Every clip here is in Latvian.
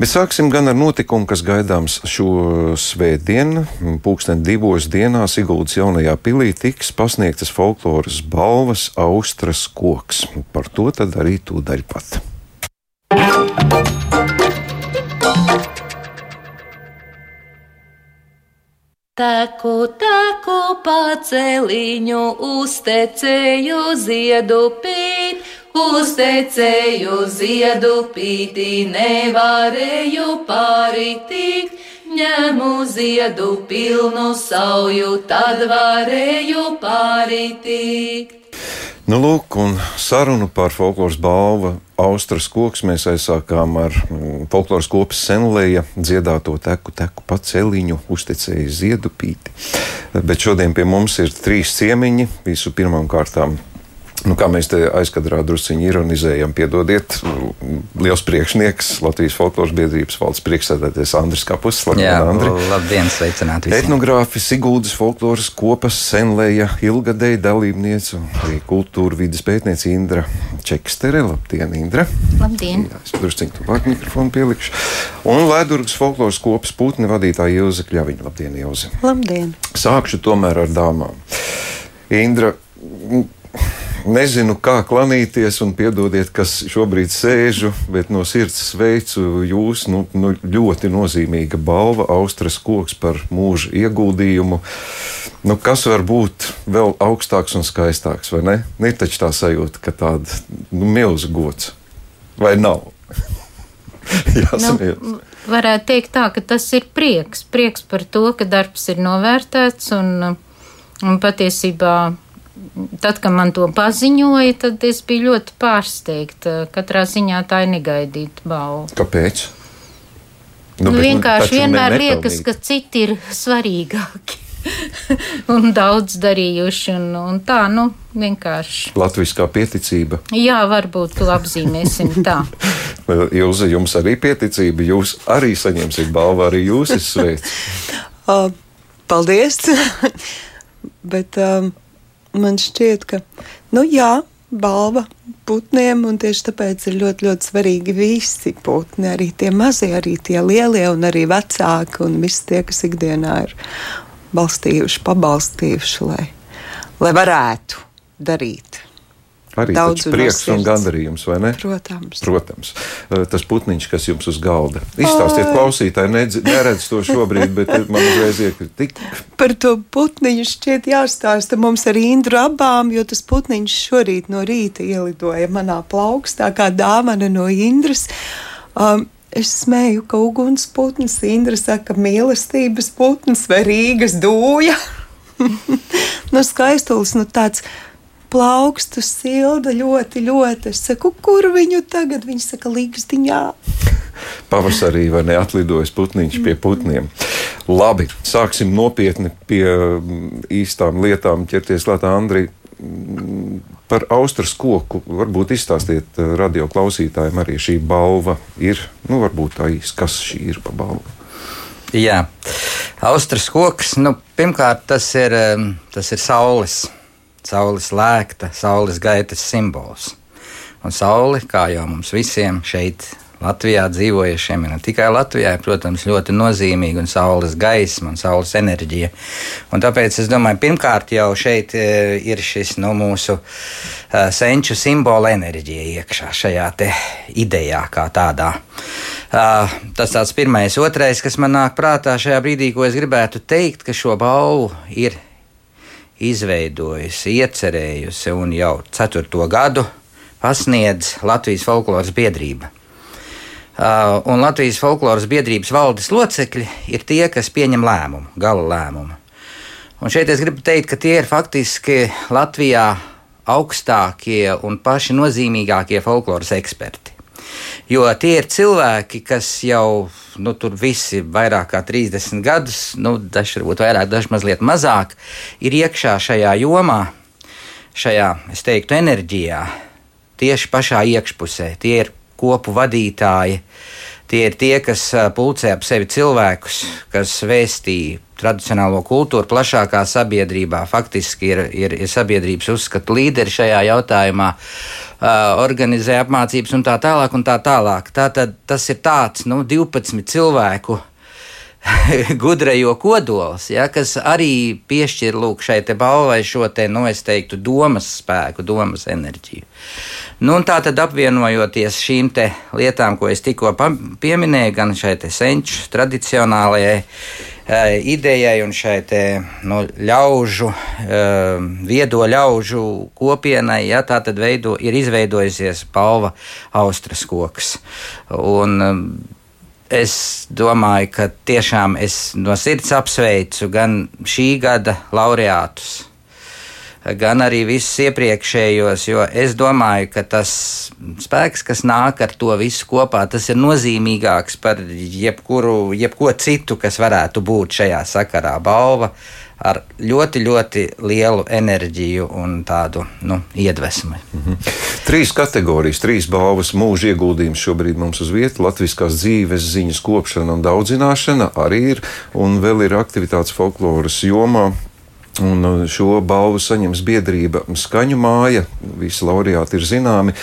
Bet sāksim gan ar notikumu, kas gaidāms šo svētdienu. Pūksteni divos dienās Iguldas jaunajā pilī tiks pasniegtas folkloras balvas Austras koks. Par to tad arī tūdaļ pat. Teku, teku paceliņu, uztecēju ziedu pīt, uztecēju ziedu pītī, nevarēju pāritikt. Ņemu ziedu pilnu sauju, tad varēju pāritikt. Nu, lūk, un sarunu par folkloras balvu Austras koks mēs aizsākām ar mm, folkloras kopas senlēja dziedāto teku, teku pa celiņu, uzticēju ziedu pīti. Bet šodien pie mums ir trīs ciemiņi. Visu pirmām kārtām Nu, kā mēs te aizkadrā druskuļi ironizējam, piedodiet, liels priekšnieks Latvijas folkloras biedrības valdes priekšsēdētājs Andris Kapus. Jā, Andri. labdien, sveicināti visiem. Etnogrāfi Siguldas folkloras kopas senlēja ilgadēja dalībniece arī kultūra vidas pētniece Indra Čekstere. Labdien, Indra! Labdien! Jā, es druskuļi tuvāk mikrofonu pielikšu. Un Laidurgas folkloras kopas putni vadītāja Ilze Kļaviņa. Labdien, Ilze! Labdien! Sākšu tomēr ar dāmām. Indra, Nezinu, kā klanīties, un piedodiet, kas šobrīd sēžu, bet no sirds sveicu jūs. Nu, nu, ļoti nozīmīga balva, Austrijas koks par mūža ieguldījumu. Nu, kas var būt vēl augstāks un skaistāks, vai ne? Ir taču tā sajūta, ka tāda nu, milzīga gods vai nav. nu, varētu teikt tā, ka tas ir prieks. Prieks par to, ka darbs ir novērtēts un, un patiesībā tad, kad man to paziņoja, tad es biju ļoti pārsteigta. Katrā ziņā tā ir negaidīta balva. Kāpēc? Nu, nu, vienkārši vienmēr ne, liekas, ka citi ir svarīgāki. un daudz darījuši, un, un tā, nu, vienkārši. Latvijas pieticība. Jā, varbūt to apzīmēsim tā. Jūs, jums arī pieticība, jūs arī saņemsiet balvu, arī jūs esat sveicis. uh, paldies! Bet um, man šķiet, ka, nu jā, balva putniem, un tieši tāpēc ir ļoti, ļoti svarīgi visi putni, arī tie mazie, arī tie lielie, un arī vecāki, un visi tie, kas ikdienā ir balstījuši, pabalstījuši, lai, lai varētu darīt Arī tāds prieks un gandarījums, vai ne? Protams. Protams. Tas putniņš, kas jums uz galda. Izstāstiet, klausītāji, neredz to šobrīd, bet man uzreiz iekritik. Par to putniņu šķiet jāstāsta mums ar Indru abām, jo tas putniņš šorīt no rīta ielidoja manā plaukstā kā dāvana no Indras. Um, Es smēju, ka ugunsputns, Indra saka, mīlestības putns vai Rīgas dūja. nu, skaistulis, nu tāds plaukstu silda ļoti, ļoti. Es saku, kur viņu tagad? Viņa saka, līgstiņā. Pavasarī vai neatlidojas putniņš pie putniem. Labi, sāksim nopietni pie mm, īstām lietām ķerties klāt Andri. Mm, par Austrijas koku varbūt izstāstiet eh, radio klausītājiem arī šī balva ir, nu varbūt tā īsti, kas šī ir pa balvu. Jā, Austrijas koks, nu, pirmkārt tas ir, tas ir saules saules lēkta, saules gaitas simbols. Un saule, kā jau mums visiem šeit Latvijā dzīvojušiem, ne tikai Latvijā, protams, ļoti nozīmīga un saules gaisma un saules enerģija. Un tāpēc es domāju, pirmkārt jau šeit e, ir šis no nu, mūsu uh, senču simbola enerģija iekšā šajā idejā kā tādā. Uh, tas tāds pirmais. Otrais, kas man nāk prātā šajā brīdī, ko es gribētu teikt, ka šo balvu ir izveidojusi, iecerējusi un jau ceturto gadu pasniedz Latvijas folkloras biedrība. Uh, un Latvijas folkloras biedrības valdes locekļi ir tie, kas pieņem lēmumu, gala lēmumu. Un šeit es gribu teikt, ka tie ir faktiski Latvijā augstākie un paši nozīmīgākie folkloras eksperti. Jo tie ir cilvēki, kas jau nu, tur visi vairāk kā 30 gadus, nu, daži varbūt vairāk, daži mazliet mazāk, ir iekšā šajā jomā, šajā, es teiktu, enerģijā, tieši pašā iekšpusē. Tie ir kopu vadītāji, tie ir tie, kas pulcē ap sevi cilvēkus, kas vēstīja tradicionālo kultūru plašākā sabiedrībā. Faktiski ir, ir, ir sabiedrības uzskatu līderi šajā jautājumā. Organizē apmācības un tā tālāk. Un tā tālāk. Tātad tas ir tāds nu, 12 cilvēku gudrajo kodols, ja, kas arī piešķir lūk, šai balvai šo te, nu, teiktu, domas spēku, domas enerģiju. Nu, tā tad apvienojoties šīm lietām, ko es tikko pieminēju, gan šai senču tradicionālajai idejai un šai te, nu, ļaužu, uh, viedo ļaužu kopienai, ja, tā tad veido, ir izveidojusies palva austras koks. Un, uh, es domāju, ka tiešām es no sirds apsveicu gan šī gada laureātus, gan arī visus iepriekšējos, jo es domāju, ka tas spēks, kas nāk ar to visu kopā, tas ir nozīmīgāks par jebkuru, jebko citu, kas varētu būt šajā sakarā. Balva ar ļoti, ļoti lielu enerģiju un tādu nu, iedvesmu. -hmm. Trīs kategorijas, trīs balvas mūža ieguldījums šobrīd mums uz vietas. Latviskās dzīves ziņas kopšana un daudzināšana arī ir, un vēl ir aktivitātes folkloras jomā. Un uh, šo balvu saņems biedrība Skaņu māja. Visi laureāti ir zināmi.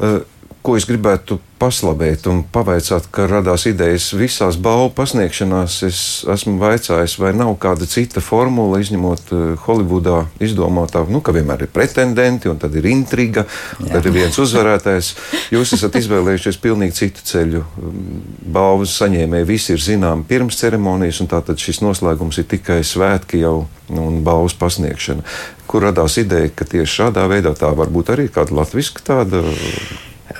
Uh, ko es gribētu paslabēt un pavaicāt, ka radās idejas visās balvu pasniegšanās. Es esmu vaicājis, vai nav kāda cita formula, izņemot uh, Holivudā izdomātā, nu, ka vienmēr ir pretendenti, un tad ir intriga, un tad ir viens uzvarētājs. Jūs esat izvēlējušies pilnīgi citu ceļu. Balvu saņēmēji visi ir zināmi pirms ceremonijas, un tātad šis noslēgums ir tikai svētki jau un balvas pasniegšana. Kur radās ideja, ka tieši šādā veidā tā var būt arī kāda latviska tāda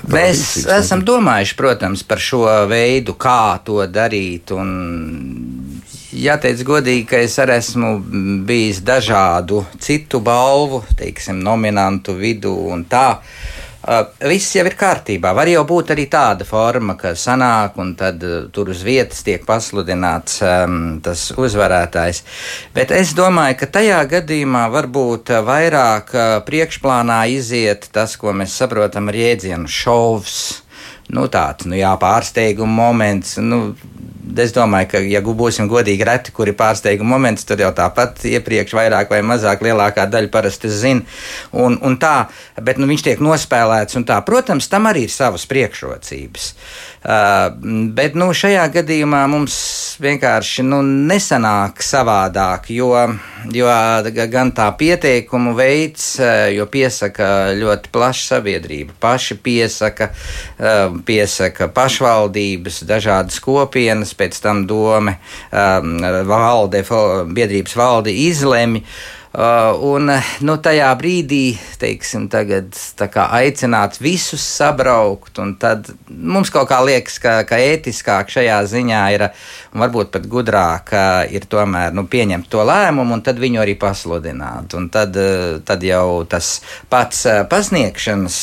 Mēs esam domājuši, protams, par šo veidu, kā to darīt. Un jāteic godīgi, ka es arī esmu bijis dažādu citu balvu, teiksim, nominantu vidū un tā. Uh, viss jau ir kārtībā. Var jau būt arī tāda forma, ka sanāk un tad uh, tur uz vietas tiek pasludināts um, tas uzvarētājs. Bet es domāju, ka tajā gadījumā varbūt uh, vairāk priekšplānā iziet tas, ko mēs saprotam ar jēdzienu šovs. Nu, tāds nu, jā, pārsteiguma moments. Nu, es domāju, ka, ja būsim godīgi, reti, kuri pārsteiguma moments, tad jau tāpat iepriekš vairāk vai mazāk lielākā daļa parasti zina. Un, un tā, bet nu, viņš tiek nospēlēts un tā. Protams, tam arī ir savas priekšrocības. Uh, bet nu, šajā gadījumā mums vienkārši nu, nesanāk savādāk, jo, jo gan tā pieteikumu veids, uh, jo piesaka ļoti plaša sabiedrība. Paši piesaka, uh, piesaka pašvaldības, dažādas kopienas pēc tam doma, um, valde, biedrības valde izlemj. Uh, un nu, tajā brīdī, teiksim, tagad aicināt visus sabraukt, un tad mums kaut kā liekas, ka, ka ētiskāk šajā ziņā ir, un varbūt pat gudrāk ir tomēr nu, pieņemt to lēmumu un tad viņu arī pasludināt. Un tad, uh, tad jau tas pats uh, pasniegšanas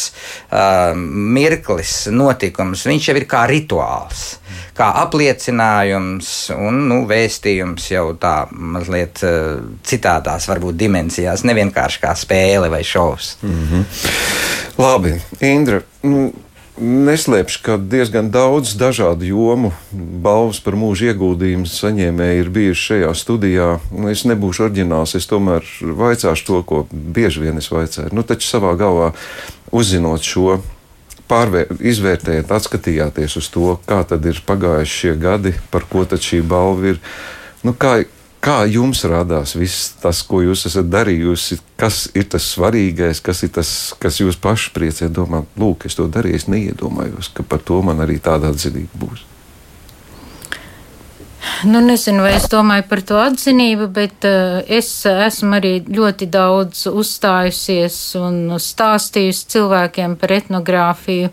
mirklis, notikums, viņš jau ir kā rituāls kā apliecinājums un nu, vēstījums jau tā mazliet uh, citādās, varbūt dimensijās, nevienkārši kā spēle vai šovs. Mm -hmm. Labi, Indra. Nu, Neslēpšu, ka diezgan daudz dažādu jomu balvas par mūža ieguldījumu saņēmēji ir bijuši šajā studijā. Es nebūšu oriģināls, es tomēr vaicāšu to, ko bieži vien es vaicāju. Nu, taču savā galvā uzzinot šo pārvēr, izvērtējat, atskatījāties uz to, kā tad ir pagājuši šie gadi, par ko tad šī balva ir. Nu, kā, kā jums radās viss tas, ko jūs esat darījusi, kas ir tas svarīgais, kas ir tas, kas jūs paši priecē domāt, lūk, es to darīju, es neiedomājos, ka par to man arī tāda atzinība būs. Nu, nezinu, vai es domāju par to atzinību, bet uh, es esmu arī ļoti daudz uzstājusies un stāstījusi cilvēkiem par etnogrāfiju,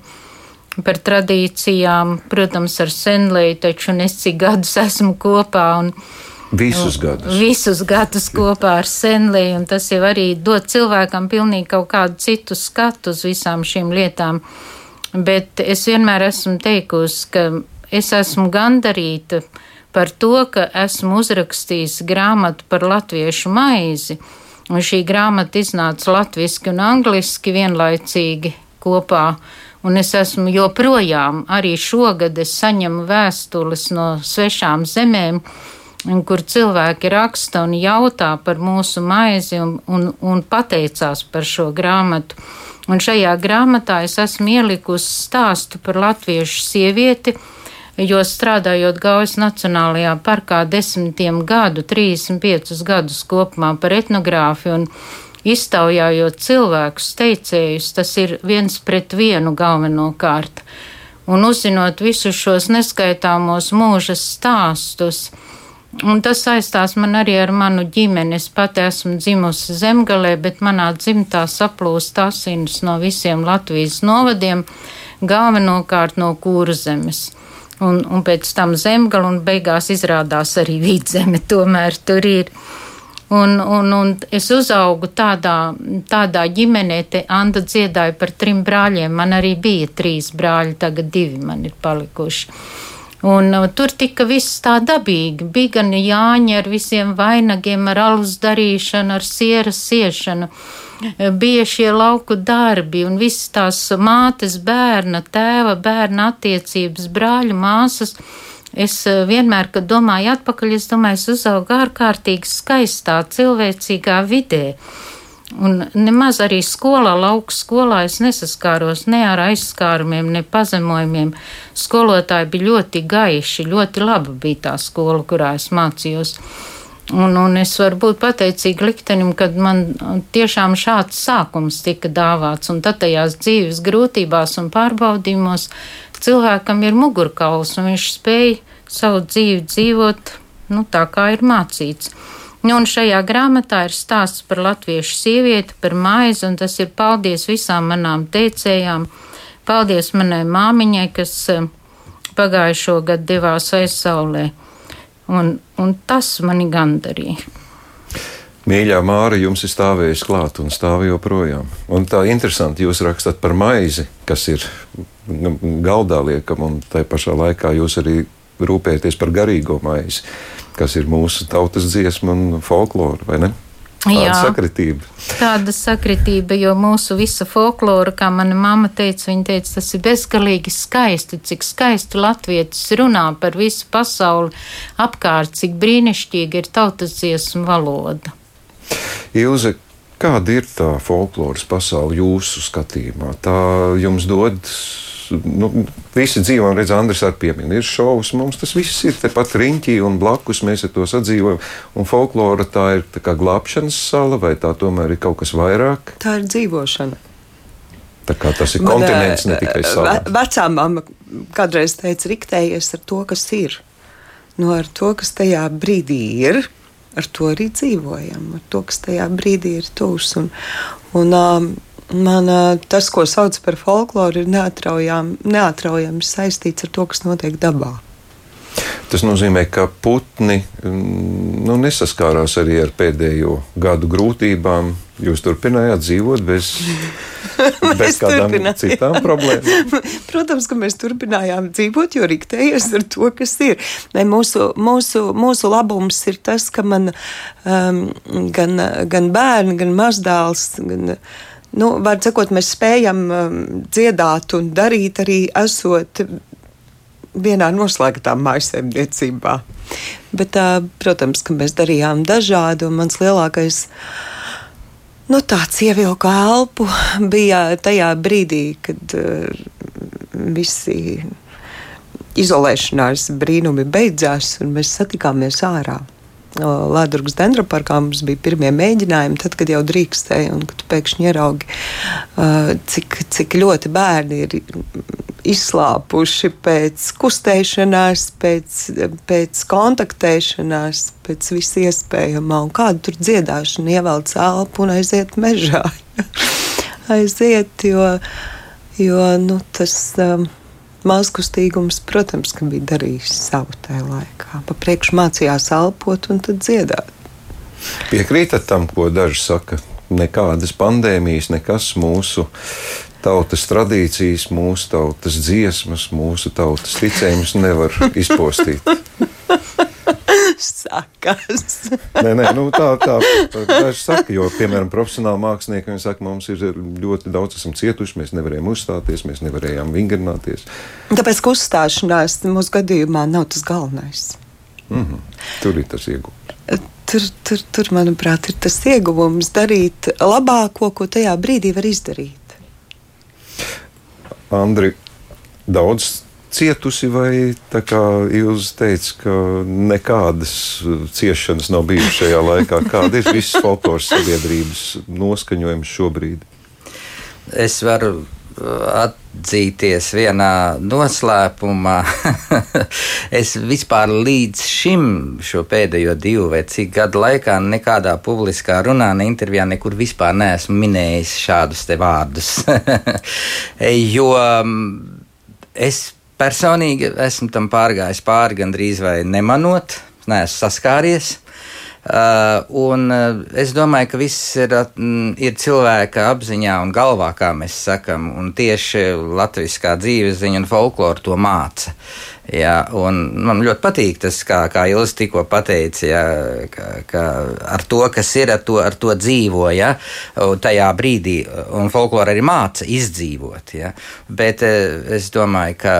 par tradīcijām, protams, ar senlēju, taču es cik gadus esmu kopā. Un, Visus gadus. Visus gadus kopā ar senlēju, un tas jau arī dod cilvēkam pilnīgi kaut kādu citu skatu uz visām šīm lietām. Bet es vienmēr esmu teikusi, ka es esmu gandarīta par to, ka esmu uzrakstījis grāmatu par latviešu maizi. Un šī grāmata iznāca latviešu un angliski vienlaicīgi kopā. Un es esmu joprojām, arī šogad es saņemu vēstules no svešām zemēm, kur cilvēki raksta un jautā par mūsu maizi un, un, un pateicās par šo grāmatu. Un šajā grāmatā es esmu ielikusi stāstu par latviešu sievieti, jo strādājot Gaujas Nacionālajā parkā desmitiem gadu, 35 gadus kopumā par etnogrāfiju un iztaujājot cilvēkus, teicējus, tas ir viens pret vienu galvenokārt. Un uzzinot visus šos neskaitāmos mūža stāstus, Un tas saistās man arī ar manu ģimeni. Es pati esmu dzimusi zemgalē, bet manā dzimtā saplūst asinis no visiem Latvijas novadiem, galvenokārt no kūrzemes. Un, un pēc tam zemgala, un beigās izrādās arī vidzeme, tomēr tur ir. Un, un, un es uzaugu tādā, tādā ģimenē, te Anda dziedāja par trim brāļiem. Man arī bija trīs brāļi, tagad divi man ir palikuši. Un uh, tur tika viss tā dabīgi. Bija gan jāņa ar visiem vainagiem, ar alus darīšanu, ar sieras siešanu. Uh, bija šie lauku darbi un visas tās mātes, bērna, tēva, bērna attiecības, brāļu, māsas. Es uh, vienmēr, kad domāju atpakaļ, es domāju, es uzaugu ārkārtīgi skaistā, cilvēcīgā vidē. Un nemaz arī skolā, lauka skolā es nesaskāros ne ar aizskārumiem, ne pazemojumiem. Skolotāji bija ļoti gaiši, ļoti laba bija tā skola, kurā es mācījos. Un, un es varu būt pateicīga liktenim, kad man tiešām šāds sākums tika dāvāts, un tad tajās dzīves grūtībās un pārbaudījumos cilvēkam ir mugurkauls, un viņš spēja savu dzīvi dzīvot nu, tā, kā ir mācīts. Nu, un šajā grāmatā ir stāsts par latviešu sievieti, par maizi, un tas ir paldies visām manām teicējām. Paldies manai māmiņai, kas eh, pagājušo gadu devās aizsaulē. Un, un tas mani gandarīja. Mīļā Māra, jums ir stāvējis klāt un stāv joprojām. Un tā interesanti, jūs rakstat par maizi, kas ir nu, galdā liekam, un tai pašā laikā jūs arī rūpēties par garīgo maizi kas ir mūsu tautas dziesma un folklora, vai ne? Tāda Jā, sakritība. Tāda sakritība, jo mūsu visa folklora, kā mana mamma teica, viņa teica, tas ir bezgalīgi skaisti, cik skaisti latvietis runā par visu pasauli apkārt, cik brīnišķīga ir tautas dziesma valoda. Ilze, kāda ir tā folkloras pasaule jūsu skatījumā? Tā jums dod nu, visi dzīvo, un redz, Andris arī piemin, ir šovs, mums tas viss ir tepat riņķī un blakus mēs ar to sadzīvojam. Un folklora tā ir tā kā glābšanas sala, vai tā tomēr ir kaut kas vairāk? Tā ir dzīvošana. Tā kā tas ir Man, kontinents, ne tikai sala. Vecā mamma kādreiz teica, riktējies ar to, kas ir. Nu, ar to, kas tajā brīdī ir, ar to arī dzīvojam, ar to, kas tajā brīdī ir tūs. Un, un, um, Man tas, ko sauc par folkloru, ir neatraujami saistīts ar to, kas notiek dabā. Tas nozīmē, ka putni mm, nu, nesaskārās arī ar pēdējo gadu grūtībām. Jūs turpinājāt dzīvot bez, bez kādām citām problēmām. Protams, ka mēs turpinājām dzīvot, jo riktējies ar to, kas ir. Ne, mūsu, mūsu, mūsu labums ir tas, ka man um, gan, gan bērni, gan mazdēls. Gan, uh, nu, var sakot, mēs spējam um, dziedāt un darīt arī esot vienā noslēgtā mājsaimniecībā. Bet, uh, protams, ka mēs darījām dažādu, un mans lielākais nu, tāds ievilka elpu bija tajā brīdī, kad uh, visi izolēšanās brīnumi beidzās, un mēs satikāmies ārā. Latvijas dendroparkā mums bija pirmie mēģinājumi, tad, kad jau drīkstēja, un kad pēkšņi ieraugi, cik, cik ļoti bērni ir izslāpuši pēc kustēšanās, pēc, pēc kontaktēšanās, pēc visu iespējamā, un kādu tur dziedāšanu ievelc elpu un aiziet mežā. aiziet, jo, jo nu, tas. Um, Mazkustīgums, protams, bija darījis savu tajā laikā. Pa priekšu mācījās elpot un tad dziedāt. Piekrītat tam, ko daži saka? Nekādas pandēmijas, nekas mūsu tautas tradīcijas, mūsu tautas dziesmas, mūsu tautas ticējumus nevar izpostīt. sakas. nē, nē, nu, tā, tā daži saka, jo, piemēram, profesionāli mākslinieki, saka, mums ir ļoti daudz esam cietuši, mēs nevarējām uzstāties, mēs nevarējām vingrināties. Tāpēc, ka uzstāšanās mūsu gadījumā nav tas galvenais. Mm -hmm. Tur ir tas ieguvums. Tur, tur, tur, manuprāt, ir tas ieguvums darīt labāko, ko tajā brīdī var izdarīt. Andri, daudz cietusi, vai kā jūs teicat, ka nekādas ciešanas nav bijušas šajā laikā? Kāda ir visas folkloras sabiedrības noskaņojums šobrīd? Es varu atzīties vienā noslēpumā. es vispār līdz šim, šo pēdējo divu vai cik gadu laikā, nekādā publiskā runā, ne intervijā, nekur vispār neesmu minējis šādus te vārdus. jo mm, es personīgi esmu tam pārgājis pāri gandrīz vai nemanot, neesmu saskāries. Uh, un uh, es domāju, ka viss ir, mm, ir cilvēka apziņā un galvā, kā mēs sakām, un tieši latviskā dzīves ziņa un folklora to māca. Jā, man ļoti patīk tas, kā, kā Ilis tikko pateica, jā, ka, ka ar to, kas ir, ar to, ar to dzīvo, ja, tajā brīdī, un folklora arī māca izdzīvot. Ja. Bet eh, es domāju, ka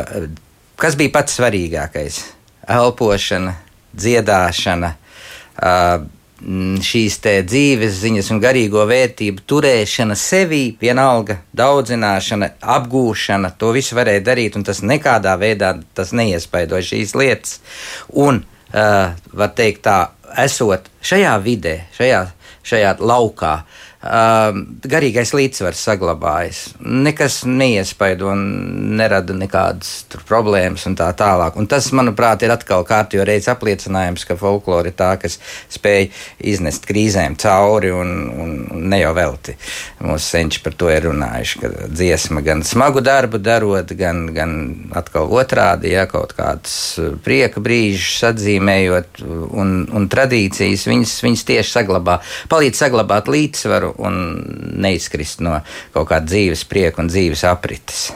kas bija pats svarīgākais? Elpošana, dziedāšana šīs dzīves ziņas un garīgo vērtību turēšana sevī, vienalga, daudzināšana, apgūšana, to visu varēja darīt, un tas nekādā veidā tas neiespaido šīs lietas. Un, uh, var teikt tā, esot šajā vidē, šajā, šajā laukā, uh, garīgais līdzsvars saglabājas. Nekas neiespaido un nerada nekādas problēmas un tā tālāk. Un tas, manuprāt, ir atkal kārtīgi reizes apliecinājums, ka folklore ir tā, kas spēj iznest krīzēm cauri un, un, un ne jau velti. Mūsu senči par to ir runājuši, ka dziesma gan smagu darbu darot, gan, gan atkal otrādi, ja kaut kādus prieka brīžus atzīmējot un, un tradīcijas, viņas, viņas tieši saglabā, palīdz saglabāt līdzsvaru un neizkrist no kaut kāda dzīves prieka un dzīves aprites.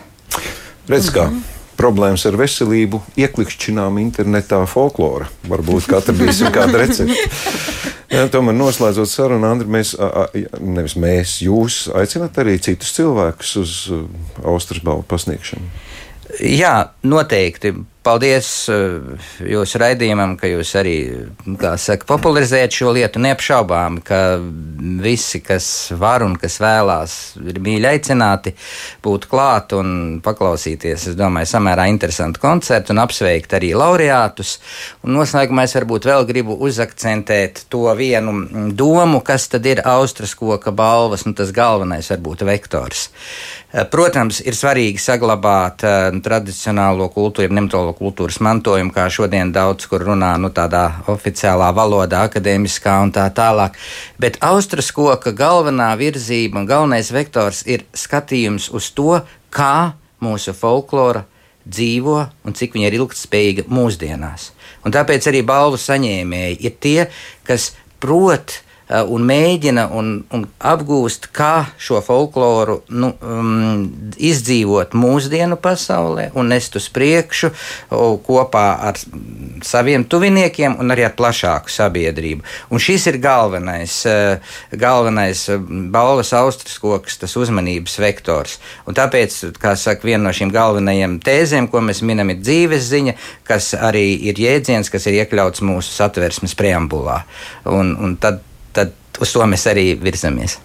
Redz, kā. Mm -hmm problēmas ar veselību, ieklikšķinām internetā folklora. Varbūt atradīsim kādu recepti. Jā, tomēr noslēdzot sarunu, Andri, mēs, nevis mēs, jūs aicināt arī citus cilvēkus uz Austrijas balvu pasniegšanu. Jā, noteikti. Paldies uh, jūsu raidījumam, ka jūs arī saka, popularizējat šo lietu. Neapšaubām, ka visi, kas var un kas vēlās, ir mīļi aicināti būt klāt un paklausīties. Es domāju, samērā interesantu koncertu un apsveikt arī laureātus. Un noslēgumā es varbūt vēl gribu uzakcentēt to vienu domu, kas tad ir Austrijas koka balvas, un tas galvenais varbūt vektors. Eh, protams, ir svarīgi saglabāt uh, tradicionālo kultūru, nematolo kultūras mantojumu, kā šodien daudz kur runā, nu, tādā oficiālā valodā, akadēmiskā un tā tālāk. Bet austras koka galvenā virzība un galvenais vektors ir skatījums uz to, kā mūsu folklora dzīvo un cik viņa ir ilgspējīga mūsdienās. Un tāpēc arī balvu saņēmēji ir tie, kas prot un mēģina un, un apgūst, kā šo folkloru nu, um, izdzīvot mūsdienu pasaulē un nest uz priekšu kopā ar saviem tuviniekiem un arī ar plašāku sabiedrību. Un šis ir galvenais, eh, galvenais eh, balvas austras koks, tas uzmanības vektors. Un tāpēc, kā saka, viena no šīm galvenajiem tēzēm, ko mēs minam, ir dzīves ziņa, kas arī ir jēdziens, kas ir iekļauts mūsu satversmes preambulā. Un, un tad tad uz to mēs arī virzamies.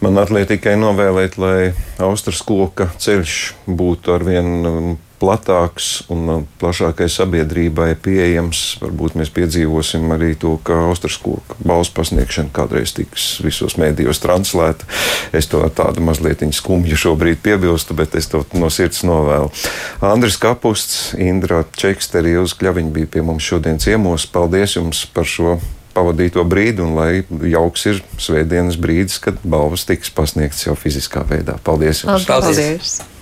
Man atliek tikai novēlēt, lai Austrijas koka ceļš būtu arvien um, platāks un um, plašākai sabiedrībai pieejams. Varbūt mēs piedzīvosim arī to, ka Austrijas koka balss pasniegšana kādreiz tiks visos mēdījos translēta. Es to tādu mazliet skumju šobrīd piebilstu, bet es to no sirds novēlu. Andris Kapusts, Indra Čeksteri, Ilza Kļaviņa bija pie mums šodien ciemos. Paldies jums par šo pavadīto brīdi, un lai jauks ir svētdienas brīdis, kad balvas tiks pasniegtas jau fiziskā veidā. Paldies! Jums. Paldies! Paldies.